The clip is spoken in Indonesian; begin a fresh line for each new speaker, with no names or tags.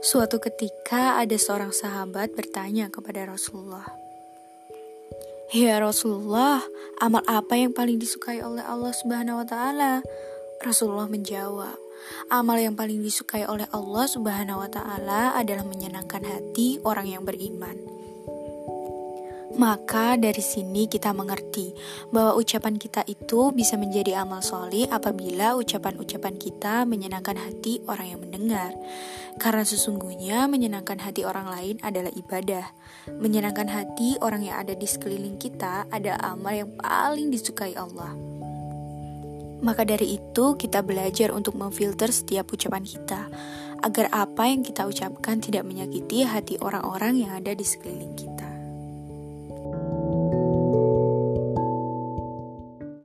Suatu ketika ada seorang sahabat bertanya kepada Rasulullah, "Ya Rasulullah, amal apa yang paling disukai oleh Allah Subhanahu wa taala?" Rasulullah menjawab, "Amal yang paling disukai oleh Allah Subhanahu wa taala adalah menyenangkan hati orang yang beriman." Maka dari sini kita mengerti bahwa ucapan kita itu bisa menjadi amal solih apabila ucapan-ucapan kita menyenangkan hati orang yang mendengar. Karena sesungguhnya menyenangkan hati orang lain adalah ibadah. Menyenangkan hati orang yang ada di sekeliling kita adalah amal yang paling disukai Allah. Maka dari itu kita belajar untuk memfilter setiap ucapan kita agar apa yang kita ucapkan tidak menyakiti hati orang-orang yang ada di sekeliling kita.